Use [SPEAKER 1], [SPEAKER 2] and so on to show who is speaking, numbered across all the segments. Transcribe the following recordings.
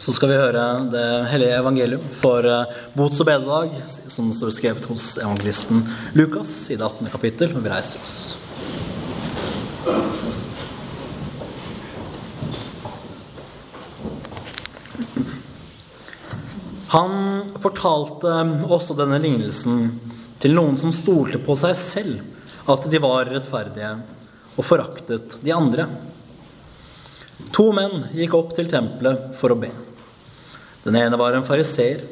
[SPEAKER 1] Så skal vi høre det hellige evangelium for eh, bots- og bededag, som står skrevet hos evangelisten Lukas i det 18. kapittel. Vi reiser oss. Han fortalte også denne lignelsen til noen som stolte på seg selv, at de var rettferdige, og foraktet de andre. To menn gikk opp til tempelet for å be. Den ene var en fariseer,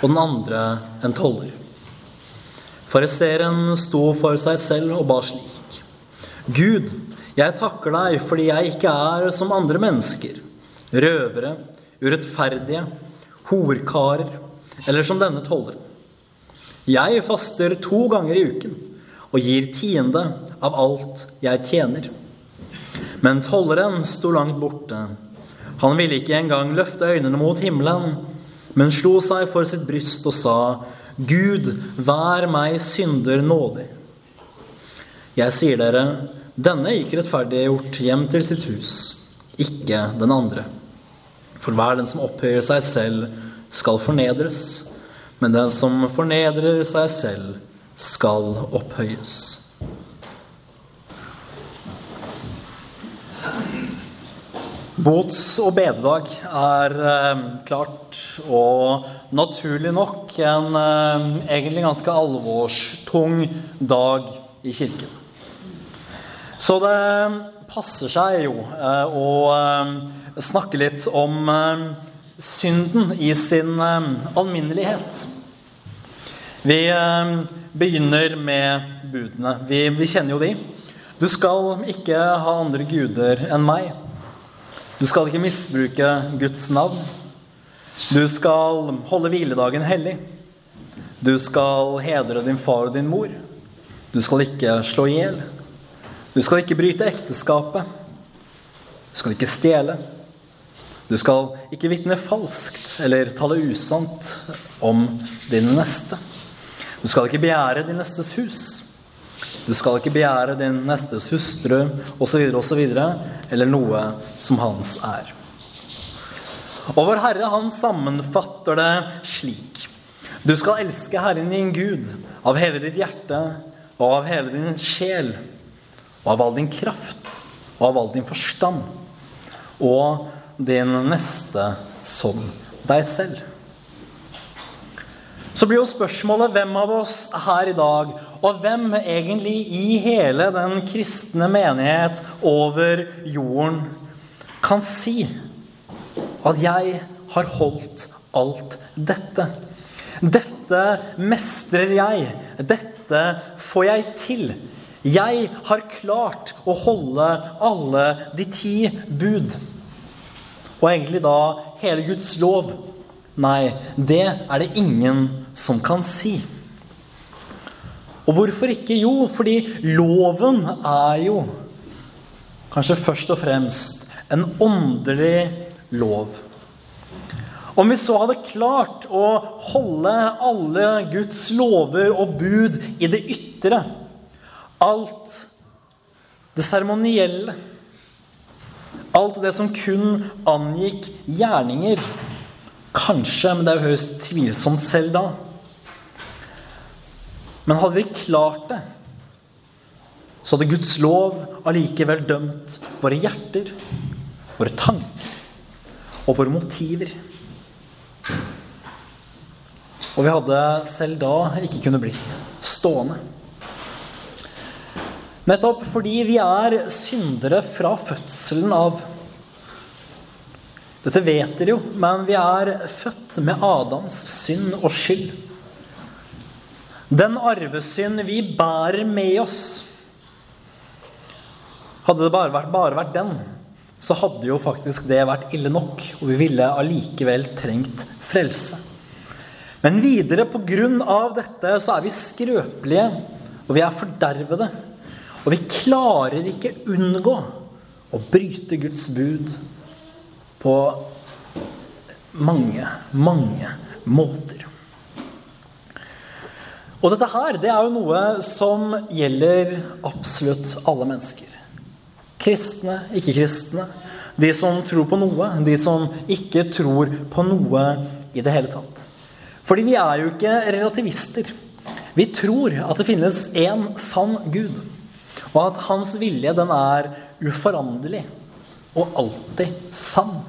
[SPEAKER 1] og den andre en toller. Fariseeren sto for seg selv og ba slik. Gud, jeg takker deg fordi jeg ikke er som andre mennesker, røvere, urettferdige, horkarer eller som denne tolleren. Jeg faster to ganger i uken og gir tiende av alt jeg tjener. Men tolleren sto langt borte. Han ville ikke engang løfte øynene mot himmelen, men slo seg for sitt bryst og sa, Gud, vær meg synder nådig. Jeg sier dere, denne gikk rettferdiggjort hjem til sitt hus, ikke den andre. For hver den som opphøyer seg selv, skal fornedres, men den som fornedrer seg selv, skal opphøyes. Bots- og bededag er eh, klart og naturlig nok en eh, egentlig ganske alvorstung dag i kirken. Så det passer seg jo eh, å eh, snakke litt om eh, synden i sin eh, alminnelighet. Vi eh, begynner med budene. Vi, vi kjenner jo de. Du skal ikke ha andre guder enn meg. Du skal ikke misbruke Guds navn. Du skal holde hviledagen hellig. Du skal hedre din far og din mor. Du skal ikke slå i hjel. Du skal ikke bryte ekteskapet. Du skal ikke stjele. Du skal ikke vitne falskt eller tale usant om din neste. Du skal ikke begjære din nestes hus. Du skal ikke begjære din nestes hustru osv. osv. eller noe som hans er. Og vår Herre han sammenfatter det slik. Du skal elske Herren din Gud av hele ditt hjerte og av hele din sjel og av all din kraft og av all din forstand og din neste som deg selv. Så blir jo spørsmålet hvem av oss her i dag, og hvem egentlig i hele den kristne menighet over jorden, kan si at jeg har holdt alt dette. Dette mestrer jeg. Dette får jeg til. Jeg har klart å holde alle de ti bud. Og egentlig da hele Guds lov. Nei, det er det ingen som kan si. Og hvorfor ikke? Jo, fordi loven er jo kanskje først og fremst en åndelig lov. Om vi så hadde klart å holde alle Guds lover og bud i det ytre, alt det seremonielle, alt det som kun angikk gjerninger Kanskje, men det er jo høyst tvilsomt selv da. Men hadde vi klart det, så hadde Guds lov allikevel dømt våre hjerter, våre tanker og våre motiver. Og vi hadde selv da ikke kunnet blitt stående. Nettopp fordi vi er syndere fra fødselen av. Dette vet dere jo, men vi er født med Adams synd og skyld. Den arvesynd vi bærer med oss Hadde det bare vært, bare vært den, så hadde jo faktisk det vært ille nok, og vi ville allikevel trengt frelse. Men videre, på grunn av dette, så er vi skrøpelige, og vi er fordervede. Og vi klarer ikke unngå å bryte Guds bud på mange, mange måter. Og dette her, det er jo noe som gjelder absolutt alle mennesker. Kristne, ikke-kristne. De som tror på noe, de som ikke tror på noe i det hele tatt. Fordi vi er jo ikke relativister. Vi tror at det finnes én sann Gud, og at hans vilje den er uforanderlig og alltid sann.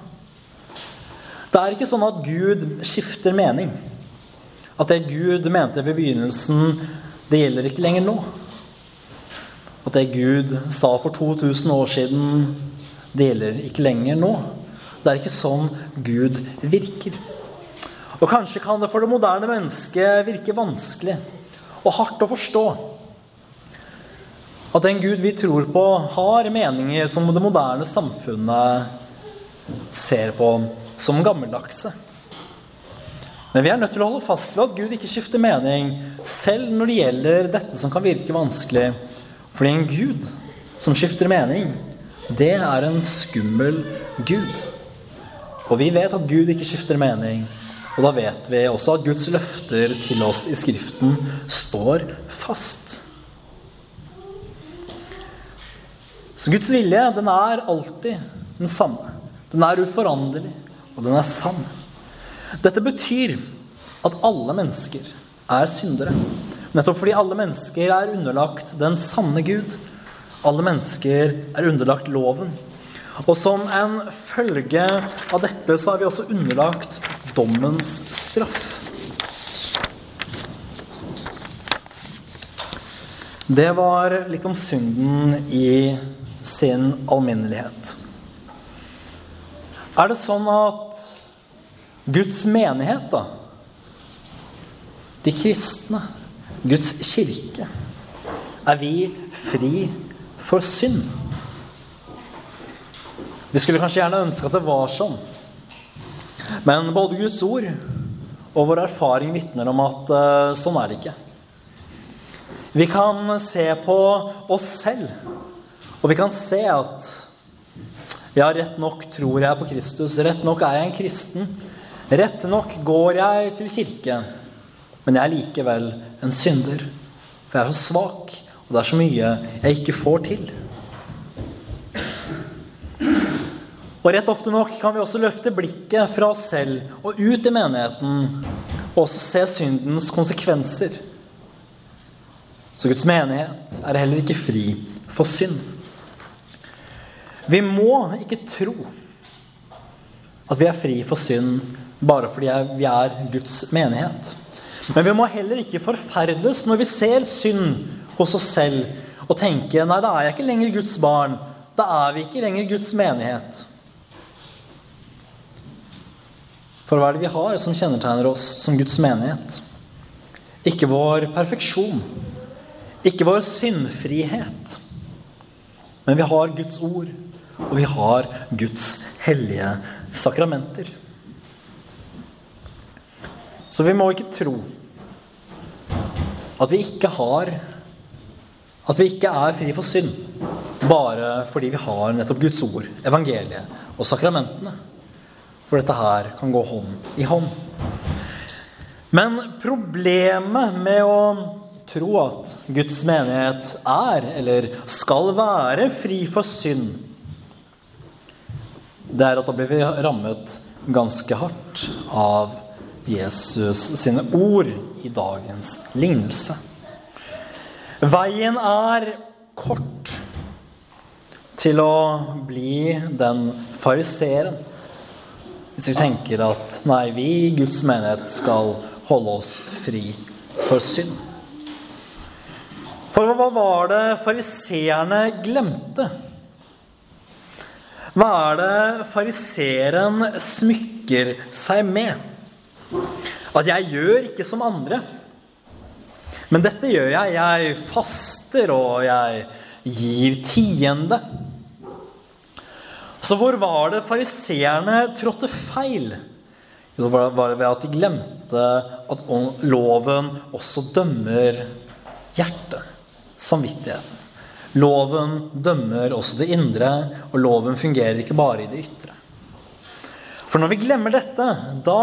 [SPEAKER 1] Det er ikke sånn at Gud skifter mening. At det Gud mente ved begynnelsen, det gjelder ikke lenger nå. At det Gud sa for 2000 år siden, det gjelder ikke lenger nå. Det er ikke sånn Gud virker. Og kanskje kan det for det moderne mennesket virke vanskelig og hardt å forstå at den Gud vi tror på, har meninger som det moderne samfunnet ser på som gammeldagse. Men vi er nødt til å holde fast ved at Gud ikke skifter mening, selv når det gjelder dette som kan virke vanskelig. Fordi en Gud som skifter mening, det er en skummel Gud. Og vi vet at Gud ikke skifter mening. Og da vet vi også at Guds løfter til oss i Skriften står fast. Så Guds vilje, den er alltid den samme. Den er uforanderlig, og den er sann. Dette betyr at alle mennesker er syndere. Nettopp fordi alle mennesker er underlagt den sanne Gud. Alle mennesker er underlagt loven. Og som en følge av dette så er vi også underlagt dommens straff. Det var litt om synden i sin alminnelighet. Er det sånn at Guds menighet, da, de kristne, Guds kirke, er vi fri for synd? Vi skulle kanskje gjerne ønske at det var sånn. Men både Guds ord og vår erfaring vitner om at uh, sånn er det ikke. Vi kan se på oss selv, og vi kan se at ja, rett nok tror jeg på Kristus. Rett nok er jeg en kristen. Rett nok går jeg til kirke. Men jeg er likevel en synder. For jeg er så svak, og det er så mye jeg ikke får til. Og rett ofte nok kan vi også løfte blikket fra oss selv og ut i menigheten og også se syndens konsekvenser. Så Guds menighet er heller ikke fri for synd. Vi må ikke tro at vi er fri for synd bare fordi vi er Guds menighet. Men vi må heller ikke forferdes når vi ser synd hos oss selv og tenke nei, da er jeg ikke lenger Guds barn. Da er vi ikke lenger Guds menighet. For hva er det vi har som kjennetegner oss som Guds menighet? Ikke vår perfeksjon, ikke vår syndfrihet. Men vi har Guds ord, og vi har Guds hellige sakramenter. Så vi må ikke tro at vi ikke har At vi ikke er fri for synd bare fordi vi har nettopp Guds ord, evangeliet og sakramentene. For dette her kan gå hånd i hånd. Men problemet med å tro at Guds menighet er, eller skal være, fri for synd, det er at da blir vi rammet ganske hardt av Jesus sine ord i dagens lignelse. Veien er kort til å bli den fariseeren hvis vi tenker at nei, vi i Guds menighet skal holde oss fri for synd. For hva var det fariseerne glemte? Hva er det fariseeren smykker seg med? At jeg gjør ikke som andre. Men dette gjør jeg. Jeg faster, og jeg gir tiende. Så hvor var det fariseerne trådte feil? Det var det ved at de glemte at loven også dømmer hjertet, samvittigheten. Loven dømmer også det indre, og loven fungerer ikke bare i det ytre. For når vi glemmer dette, da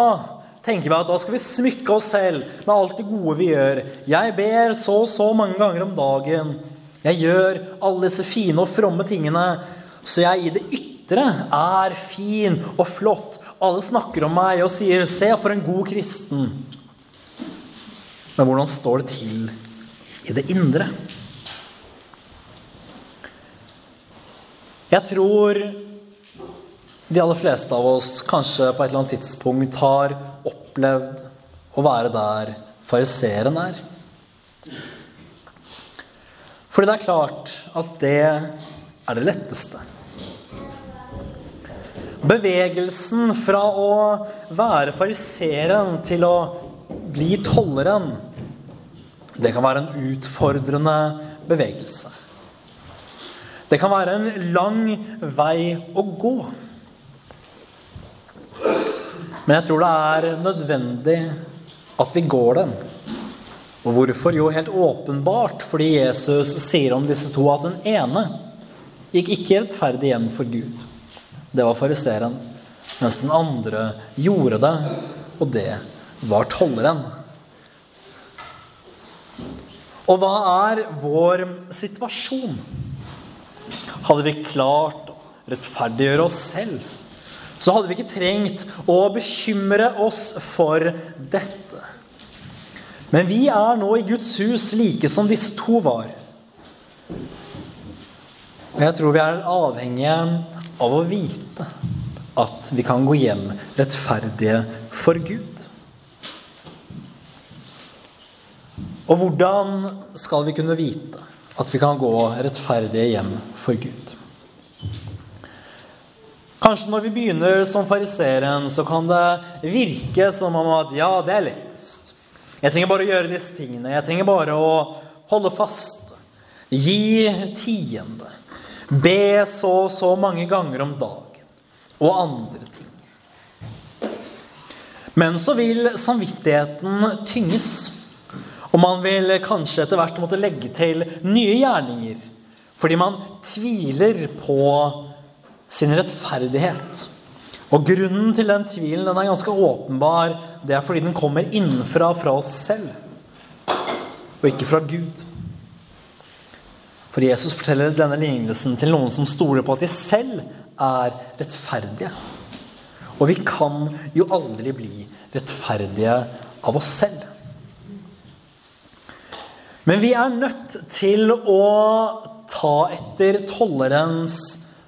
[SPEAKER 1] tenker vi at da skal vi smykke oss selv med alt det gode vi gjør. Jeg ber så og så mange ganger om dagen. Jeg gjør alle disse fine og fromme tingene. Så jeg i det ytre er fin og flott. Alle snakker om meg og sier 'se, for en god kristen'. Men hvordan står det til i det indre? Jeg tror de aller fleste av oss kanskje på et eller annet tidspunkt har opplevd å være der fariseeren er. Fordi det er klart at det er det letteste. Bevegelsen fra å være fariseeren til å bli tolleren, det kan være en utfordrende bevegelse. Det kan være en lang vei å gå. Men jeg tror det er nødvendig at vi går den. Og hvorfor? Jo, helt åpenbart fordi Jesus sier om disse to at den ene gikk ikke rettferdig hjem for Gud. Det var fariseeren. Mens den andre gjorde det, og det var tolleren. Og hva er vår situasjon? Hadde vi klart å rettferdiggjøre oss selv, så hadde vi ikke trengt å bekymre oss for dette. Men vi er nå i Guds hus like som disse to var. Og jeg tror vi er avhengige av å vite at vi kan gå hjem rettferdige for Gud. Og hvordan skal vi kunne vite at vi kan gå rettferdige hjem for Gud? Kanskje når vi begynner som fariseeren, så kan det virke som om at ja, det er lettest. Jeg trenger bare å gjøre disse tingene. Jeg trenger bare å holde fast. Gi tiende. Be så og så mange ganger om dagen. Og andre ting. Men så vil samvittigheten tynges. Og man vil kanskje etter hvert måtte legge til nye gjerninger. Fordi man tviler på sin rettferdighet. Og grunnen til den tvilen den er ganske åpenbar. Det er fordi den kommer innenfra fra oss selv, og ikke fra Gud. For Jesus forteller denne lignelsen til noen som stoler på at de selv er rettferdige. Og vi kan jo aldri bli rettferdige av oss selv. Men vi er nødt til å ta etter tollerens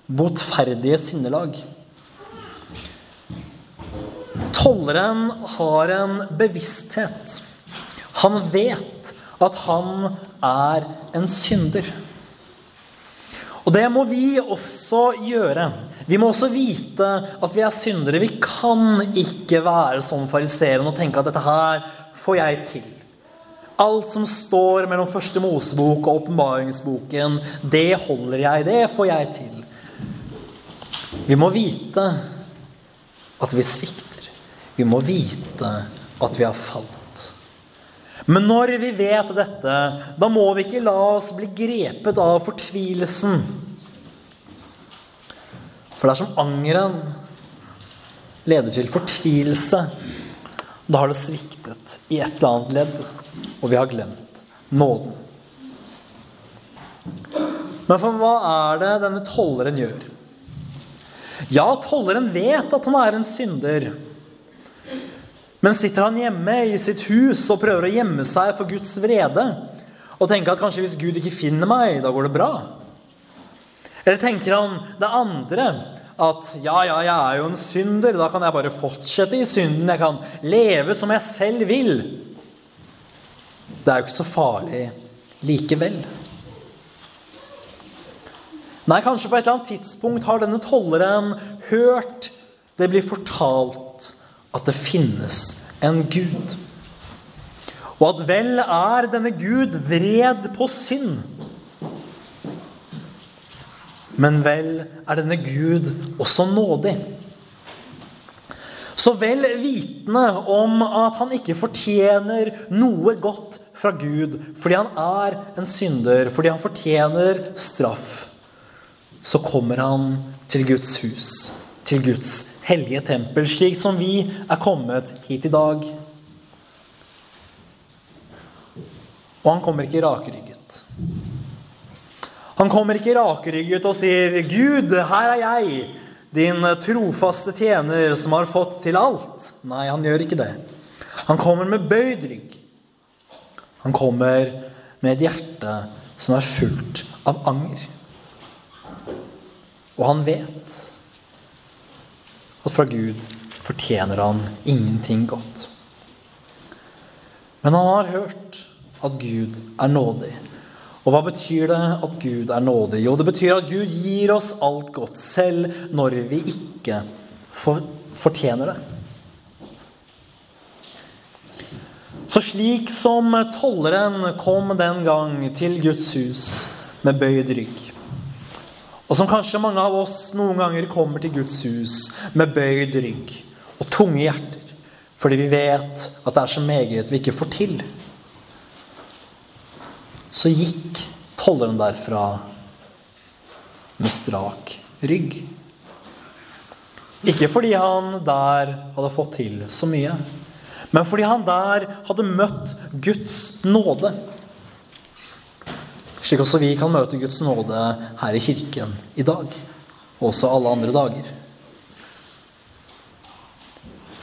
[SPEAKER 1] botferdige sinnelag. Tolleren har en bevissthet. Han vet at han er en synder. Og det må vi også gjøre. Vi må også vite at vi er syndere. Vi kan ikke være som fariseeren og tenke at dette her får jeg til. Alt som står mellom første Mosebok og åpenbaringsboken, det holder jeg. Det får jeg til. Vi må vite at vi svikter. Vi må vite at vi har falt. Men når vi vet dette, da må vi ikke la oss bli grepet av fortvilelsen. For dersom angeren leder til fortvilelse, da har det sviktet i et eller annet ledd, og vi har glemt nåden. Men for hva er det denne tolleren gjør? Ja, tolleren vet at han er en synder. Men sitter han hjemme i sitt hus og prøver å gjemme seg for Guds vrede og tenker at kanskje hvis Gud ikke finner meg, da går det bra? Eller tenker han det andre? At ja, ja, jeg er jo en synder, da kan jeg bare fortsette i synden. Jeg kan leve som jeg selv vil. Det er jo ikke så farlig likevel. Nei, kanskje på et eller annet tidspunkt har denne tolleren hørt det blir fortalt at det finnes en Gud. Og at vel er denne Gud vred på synd. Men vel er denne Gud også nådig. Så vel vitende om at han ikke fortjener noe godt fra Gud fordi han er en synder, fordi han fortjener straff, så kommer han til Guds hus, til Guds hellige tempel, slik som vi er kommet hit i dag. Og han kommer ikke rakrygget. Han kommer ikke rakrygget og sier 'Gud, her er jeg. Din trofaste tjener som har fått til alt. Nei, han gjør ikke det. Han kommer med bøyd rygg. Han kommer med et hjerte som er fullt av anger. Og han vet at fra Gud fortjener han ingenting godt. Men han har hørt at Gud er nådig. Og hva betyr det at Gud er nådig? Jo, det betyr at Gud gir oss alt godt, selv når vi ikke fortjener det. Så slik som tolleren kom den gang til Guds hus med bøyd rygg, og som kanskje mange av oss noen ganger kommer til Guds hus med bøyd rygg og tunge hjerter fordi vi vet at det er så meget vi ikke får til, så gikk tolleren derfra med strak rygg. Ikke fordi han der hadde fått til så mye, men fordi han der hadde møtt Guds nåde. Slik også vi kan møte Guds nåde her i kirken i dag. Og også alle andre dager.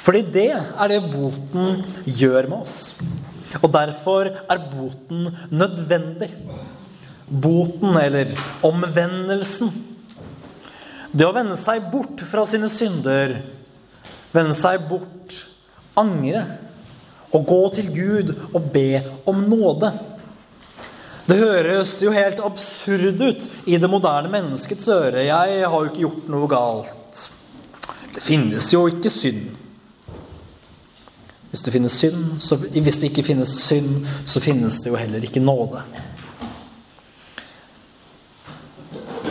[SPEAKER 1] Fordi det er det boten gjør med oss. Og derfor er boten nødvendig. Boten, eller omvendelsen. Det å vende seg bort fra sine synder, vende seg bort, angre, og gå til Gud og be om nåde. Det høres jo helt absurd ut i det moderne menneskets øre. Jeg har jo ikke gjort noe galt. Det finnes jo ikke synd. Hvis det synd, så, hvis det ikke finnes synd, så finnes det jo heller ikke nåde.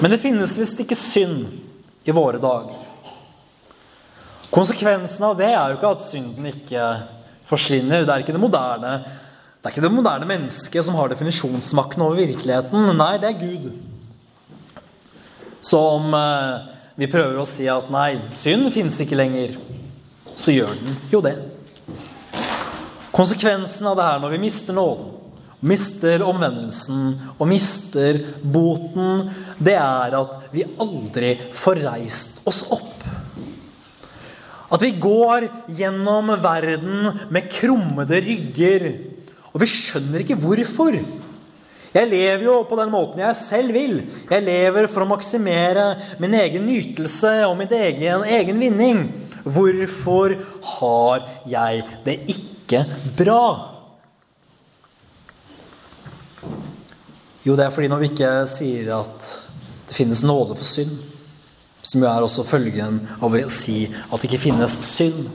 [SPEAKER 1] Men det finnes visst ikke synd i våre dager. Konsekvensen av det er jo ikke at synden ikke forsvinner. Det er ikke det moderne det ikke det moderne mennesket som har definisjonsmakten over virkeligheten. Nei, det er Gud. Så om eh, vi prøver å si at nei, synd finnes ikke lenger, så gjør den jo det. Konsekvensen av det her når vi mister nåden, mister omvendelsen og mister boten, det er at vi aldri får reist oss opp. At vi går gjennom verden med krummede rygger og vi skjønner ikke hvorfor. Jeg lever jo på den måten jeg selv vil. Jeg lever for å maksimere min egen nytelse og min egen, egen vinning. Hvorfor har jeg det ikke bra? Jo, det er fordi når vi ikke sier at det finnes nåde for synd, som jo er også følgen av å si at det ikke finnes synd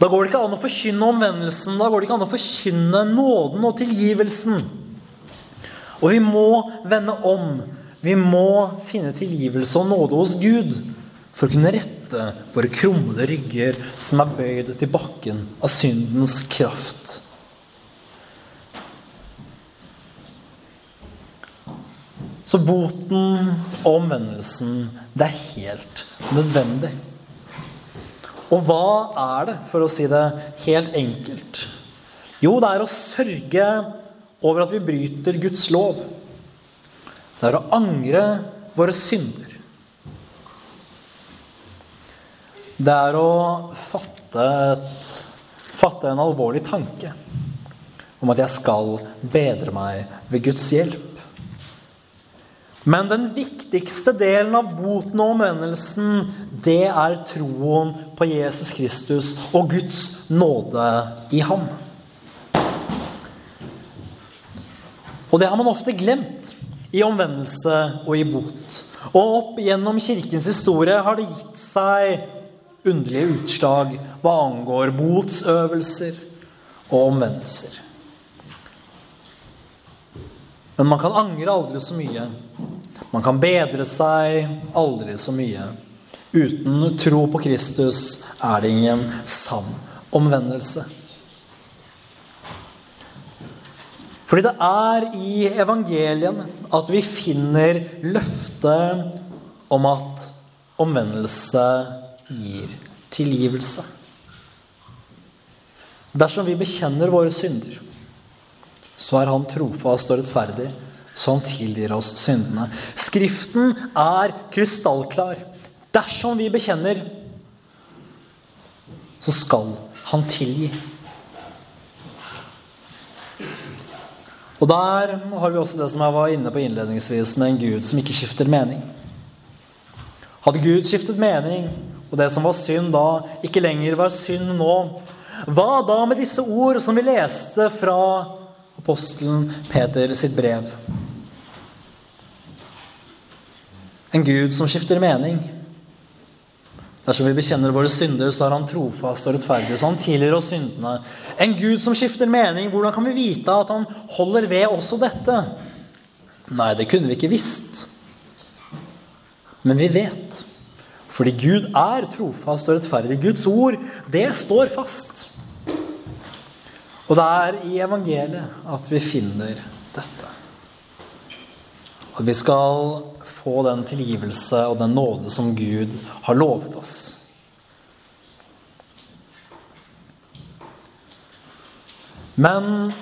[SPEAKER 1] da går det ikke an å forkynne omvendelsen. Da går det ikke an å forkynne nåden og tilgivelsen. Og vi må vende om. Vi må finne tilgivelse og nåde hos Gud for å kunne rette våre krummede rygger som er bøyd til bakken av syndens kraft. Så boten og omvendelsen, det er helt nødvendig. Og hva er det, for å si det helt enkelt? Jo, det er å sørge over at vi bryter Guds lov. Det er å angre våre synder. Det er å fatte, et, fatte en alvorlig tanke om at jeg skal bedre meg ved Guds hjelp. Men den viktigste delen av boten og omvendelsen, det er troen på Jesus Kristus og Guds nåde i ham. Og det har man ofte glemt i omvendelse og i bot. Og opp gjennom kirkens historie har det gitt seg underlige utslag hva angår botsøvelser og omvendelser. Men man kan angre aldri så mye. Man kan bedre seg aldri så mye. Uten tro på Kristus er det ingen sann omvendelse. Fordi det er i evangelien at vi finner løftet om at omvendelse gir tilgivelse. Dersom vi bekjenner våre synder, så er Han trofast og rettferdig, så han tilgir oss syndene. Skriften er krystallklar. Dersom vi bekjenner, så skal han tilgi. Og der har vi også det som jeg var inne på innledningsvis, med en Gud som ikke skifter mening. Hadde Gud skiftet mening, og det som var synd da, ikke lenger var synd nå, hva da med disse ord som vi leste fra apostelen Peter sitt brev? En Gud som skifter mening. Dersom vi bekjenner våre synder, så er han trofast og rettferdig, så han tilgir oss syndene. En Gud som skifter mening, hvordan kan vi vite at han holder ved også dette? Nei, det kunne vi ikke visst. Men vi vet. Fordi Gud er trofast og rettferdig. Guds ord, det står fast. Og det er i evangeliet at vi finner dette. At vi skal få den tilgivelse og den nåde som Gud har lovet oss. Men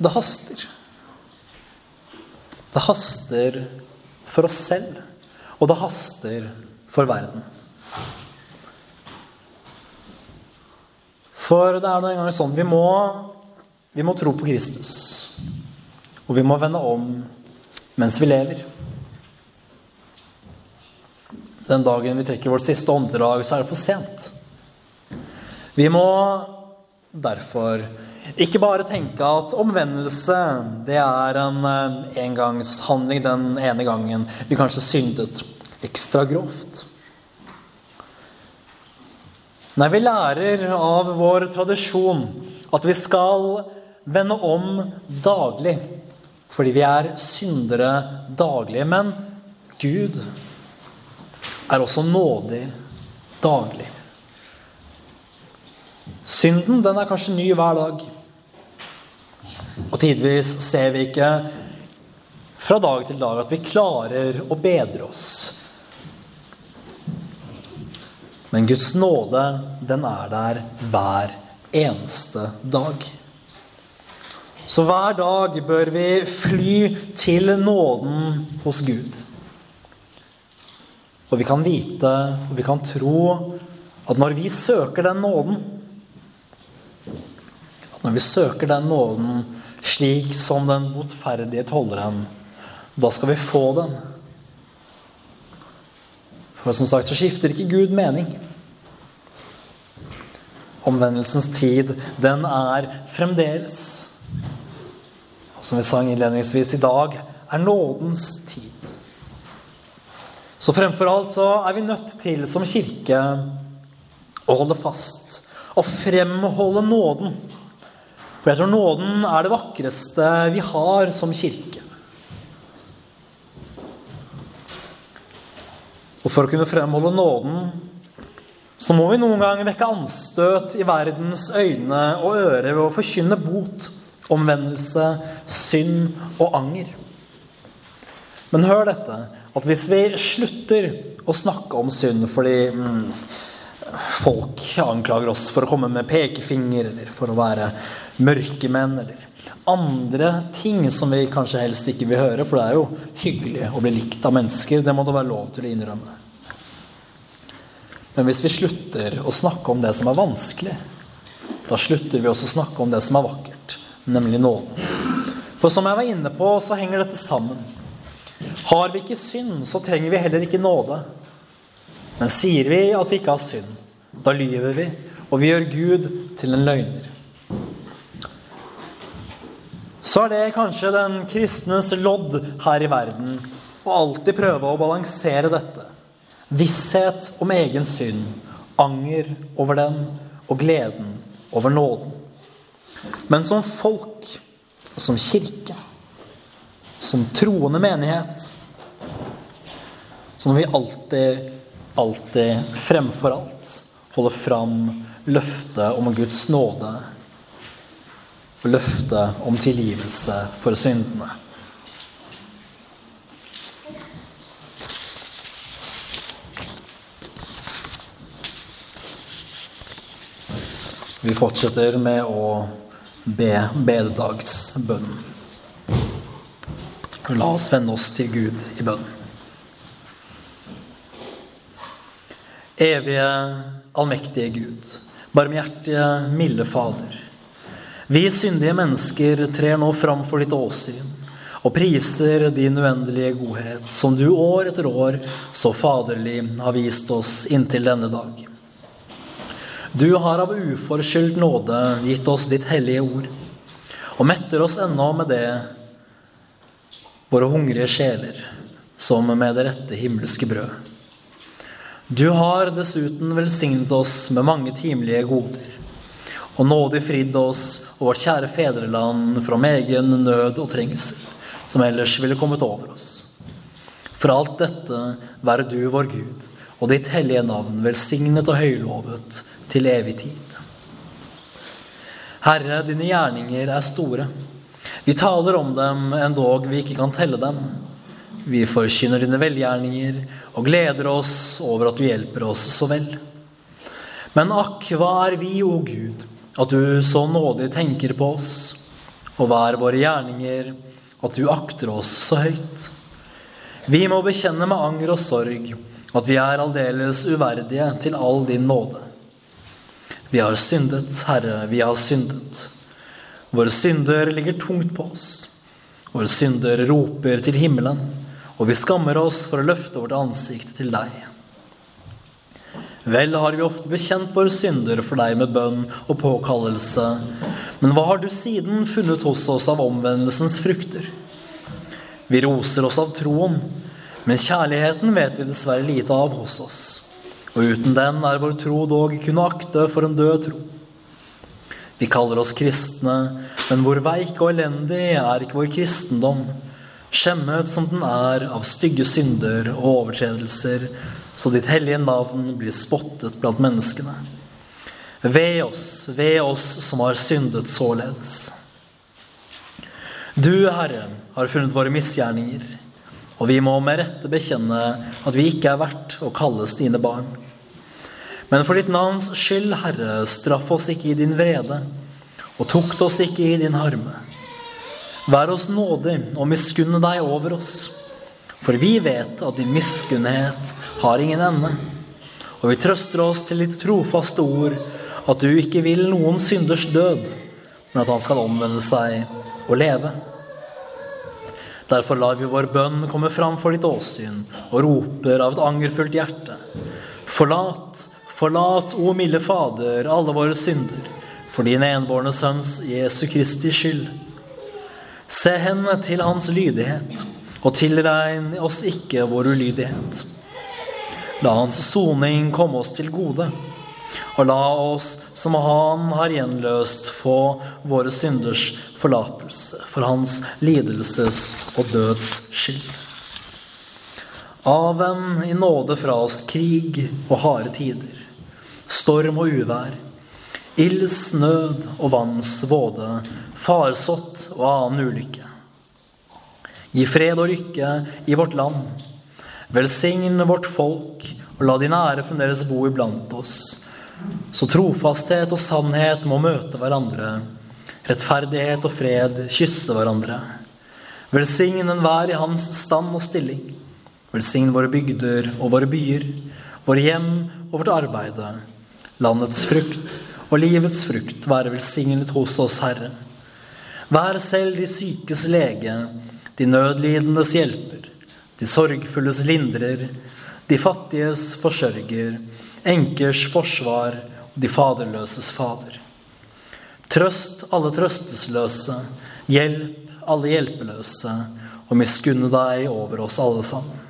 [SPEAKER 1] det haster. Det haster for oss selv, og det haster for verden. For det er nå engang sånn vi må, vi må tro på Kristus. Og vi må vende om mens vi lever. Den dagen vi trekker vårt siste åndedrag, så er det for sent. Vi må derfor ikke bare tenke at omvendelse det er en eh, engangshandling den ene gangen vi kanskje syndet ekstra grovt. Nei, vi lærer av vår tradisjon at vi skal vende om daglig. Fordi vi er syndere daglig. Men Gud er også nådig daglig. Synden den er kanskje ny hver dag. Og tidvis ser vi ikke fra dag til dag at vi klarer å bedre oss. Men Guds nåde, den er der hver eneste dag. Så hver dag bør vi fly til nåden hos Gud. Og vi kan vite og vi kan tro at når vi søker den nåden At når vi søker den nåden slik som den botferdige tolleren, da skal vi få den. For som sagt så skifter ikke Gud mening. Omvendelsens tid, den er fremdeles. Og som vi sang innledningsvis i dag, er nådens tid. Så fremfor alt så er vi nødt til som kirke å holde fast og fremholde nåden. For jeg tror nåden er det vakreste vi har som kirke. Og for å kunne fremholde nåden, så må vi noen ganger vekke anstøt i verdens øyne og ører ved å forkynne bot, omvendelse, synd og anger. Men hør dette at hvis vi slutter å snakke om synd fordi mm, folk anklager oss for å komme med pekefinger, eller for å være mørkemenn, eller andre ting som vi kanskje helst ikke vil høre, for det er jo hyggelig å bli likt av mennesker. Det må det være lov til å innrømme. Men hvis vi slutter å snakke om det som er vanskelig, da slutter vi også å snakke om det som er vakkert, nemlig nåden. For som jeg var inne på, så henger dette sammen. Har vi ikke synd, så trenger vi heller ikke nåde. Men sier vi at vi ikke har synd, da lyver vi, og vi gjør Gud til en løgner. Så er det kanskje den kristnes lodd her i verden å alltid prøve å balansere dette. Visshet om egen synd, anger over den og gleden over nåden. Men som folk som kirke som troende menighet, så må vi alltid, alltid fremfor alt holde fram løftet om Guds nåde og løftet om tilgivelse for syndene. Vi fortsetter med å be bededagsbønnen. La oss vende oss til Gud i bønn. Evige, allmektige Gud, barmhjertige, milde Fader. Vi syndige mennesker trer nå fram for ditt åsyn og priser din uendelige godhet, som du år etter år så faderlig har vist oss inntil denne dag. Du har av uforskyldt nåde gitt oss ditt hellige ord, og metter oss ennå med det, våre hungrige sjeler, som med det rette himmelske brød. Du har dessuten velsignet oss med mange timelige goder, og nådig fridd oss og vårt kjære fedreland fra egen nød og trengsel som ellers ville kommet over oss. For alt dette være du, vår Gud, og ditt hellige navn velsignet og høylovet til evig tid. Herre, dine gjerninger er store. Vi taler om dem endog vi ikke kan telle dem. Vi forkynner dine velgjerninger og gleder oss over at du hjelper oss så vel. Men akk, hva er vi, o Gud, at du så nådig tenker på oss, og hva er våre gjerninger, at du akter oss så høyt. Vi må bekjenne med anger og sorg at vi er aldeles uverdige til all din nåde. Vi har syndet, Herre, vi har syndet. Våre synder ligger tungt på oss. Våre synder roper til himmelen, og vi skammer oss for å løfte vårt ansikt til deg. Vel har vi ofte bekjent våre synder for deg med bønn og påkallelse, men hva har du siden funnet hos oss av omvendelsens frukter? Vi roser oss av troen, men kjærligheten vet vi dessverre lite av hos oss. Og uten den er vår tro dog kunne akte for en død tro. Vi kaller oss kristne, men hvor veik og elendig er ikke vår kristendom, skjemmet som den er av stygge synder og overtredelser, så ditt hellige navn blir spottet blant menneskene. Ved oss, ved oss som har syndet således. Du, Herre, har funnet våre misgjerninger, og vi må med rette bekjenne at vi ikke er verdt å kalles dine barn. Men for ditt navns skyld, Herre, straff oss ikke i din vrede, og tukt oss ikke i din harme. Vær oss nådig og miskunne deg over oss. For vi vet at din miskunnhet har ingen ende. Og vi trøster oss til ditt trofaste ord, at du ikke vil noen synders død, men at han skal omvende seg og leve. Derfor lar vi vår bønn komme fram for ditt åsyn og roper av et angerfullt hjerte. Forlat, forlat, o milde Fader, alle våre synder, for din enbårne Sønns Jesu Kristi skyld. Se hen til hans lydighet og tilregn oss ikke vår ulydighet. La hans soning komme oss til gode, og la oss som han har gjenløst, få våre synders forlatelse for hans lidelses og døds skyld. Avvenn i nåde fra oss krig og harde tider, storm og uvær, ilds nød og vanns våde, farsott og annen ulykke. Gi fred og lykke i vårt land. Velsign vårt folk, og la din ære fremdeles bo iblant oss. Så trofasthet og sannhet må møte hverandre. Rettferdighet og fred kysse hverandre. Velsign enhver i hans stand og stilling. Velsign våre bygder og våre byer, våre hjem og vårt arbeide. Landets frukt og livets frukt være velsignet hos oss, Herre. Vær selv de sykes lege de nødlidendes hjelper, de sorgfulles lindrer, de fattiges forsørger, enkers forsvar og de faderløses fader. Trøst alle trøstesløse, hjelp alle hjelpeløse, og miskunne deg over oss alle sammen.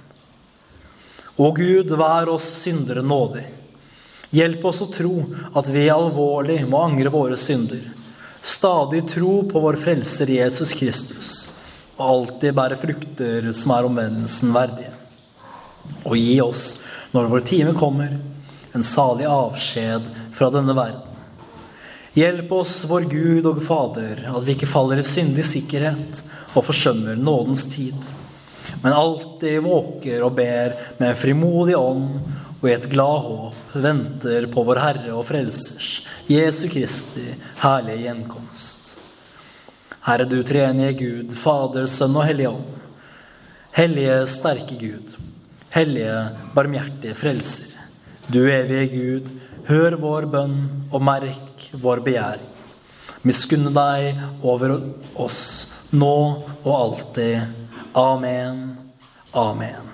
[SPEAKER 1] Å Gud, vær oss syndere nådig. Hjelp oss å tro at vi alvorlig må angre våre synder. Stadig tro på vår Frelser Jesus Kristus og alltid bære frukter som er omvendelsen verdige. Og gi oss, når vår time kommer, en salig avskjed fra denne verden. Hjelp oss, vår Gud og Fader, at vi ikke faller i syndig sikkerhet og forsømmer nådens tid, men alltid våker og ber med en frimodig ånd og i et glad håp venter på vår Herre og Frelsers, Jesu Kristi, herlige gjenkomst. Herre, du treenige Gud, Fader, Sønn og Hellige Ånd. Hellige, sterke Gud. Hellige, barmhjertige Frelser. Du evige Gud, hør vår bønn og merk vår begjæring. Miskunne deg over oss nå og alltid. Amen. Amen.